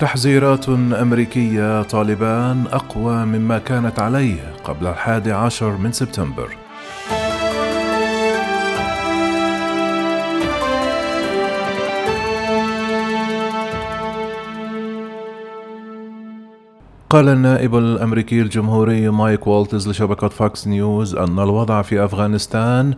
تحذيرات أمريكية طالبان أقوى مما كانت عليه قبل الحادي عشر من سبتمبر. قال النائب الأمريكي الجمهوري مايك والتز لشبكة Fox News أن الوضع في أفغانستان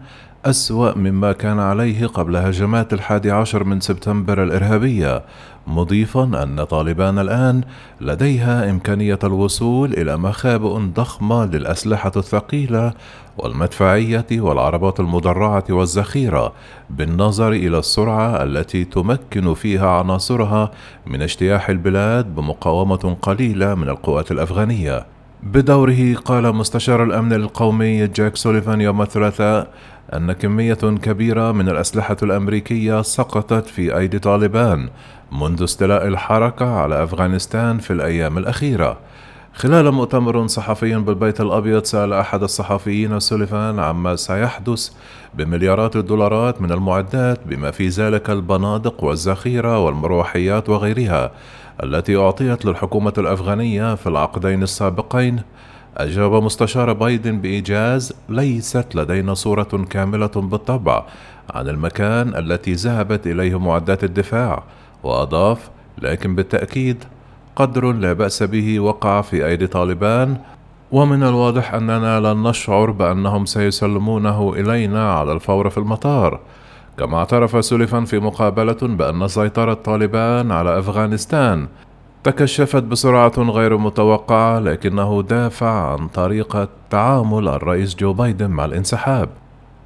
أسوأ مما كان عليه قبل هجمات الحادي عشر من سبتمبر الإرهابية مضيفا أن طالبان الآن لديها إمكانية الوصول إلى مخابئ ضخمة للأسلحة الثقيلة والمدفعية والعربات المدرعة والذخيرة بالنظر إلى السرعة التي تمكن فيها عناصرها من اجتياح البلاد بمقاومة قليلة من القوات الأفغانية. بدوره قال مستشار الأمن القومي جاك سوليفان يوم الثلاثاء أن كمية كبيرة من الأسلحة الأمريكية سقطت في أيدي طالبان منذ استيلاء الحركة على أفغانستان في الأيام الأخيرة. خلال مؤتمر صحفي بالبيت الأبيض سأل أحد الصحفيين سوليفان عما سيحدث بمليارات الدولارات من المعدات بما في ذلك البنادق والذخيرة والمروحيات وغيرها التي أعطيت للحكومة الأفغانية في العقدين السابقين أجاب مستشار بايدن بإيجاز ليست لدينا صورة كاملة بالطبع عن المكان التي ذهبت إليه معدات الدفاع وأضاف لكن بالتأكيد قدر لا بأس به وقع في أيدي طالبان ومن الواضح أننا لن نشعر بأنهم سيسلمونه إلينا على الفور في المطار كما اعترف سوليفان في مقابلة بأن سيطرة طالبان على أفغانستان. تكشفت بسرعة غير متوقعة لكنه دافع عن طريقة تعامل الرئيس جو بايدن مع الانسحاب.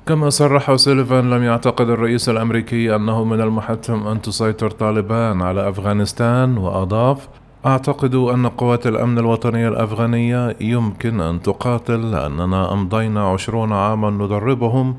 كما صرح سيليفان لم يعتقد الرئيس الأمريكي أنه من المحتم أن تسيطر طالبان على أفغانستان وأضاف أعتقد أن قوات الأمن الوطنية الأفغانية يمكن أن تقاتل لأننا أمضينا عشرون عاما ندربهم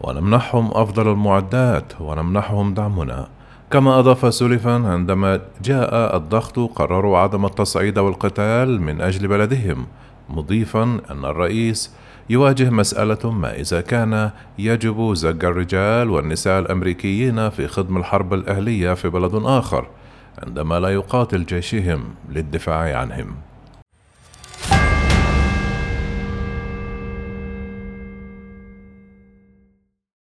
ونمنحهم أفضل المعدات ونمنحهم دعمنا. كما أضاف سوليفان عندما جاء الضغط قرروا عدم التصعيد والقتال من أجل بلدهم مضيفا أن الرئيس يواجه مسألة ما إذا كان يجب زج الرجال والنساء الأمريكيين في خدم الحرب الأهلية في بلد آخر عندما لا يقاتل جيشهم للدفاع عنهم.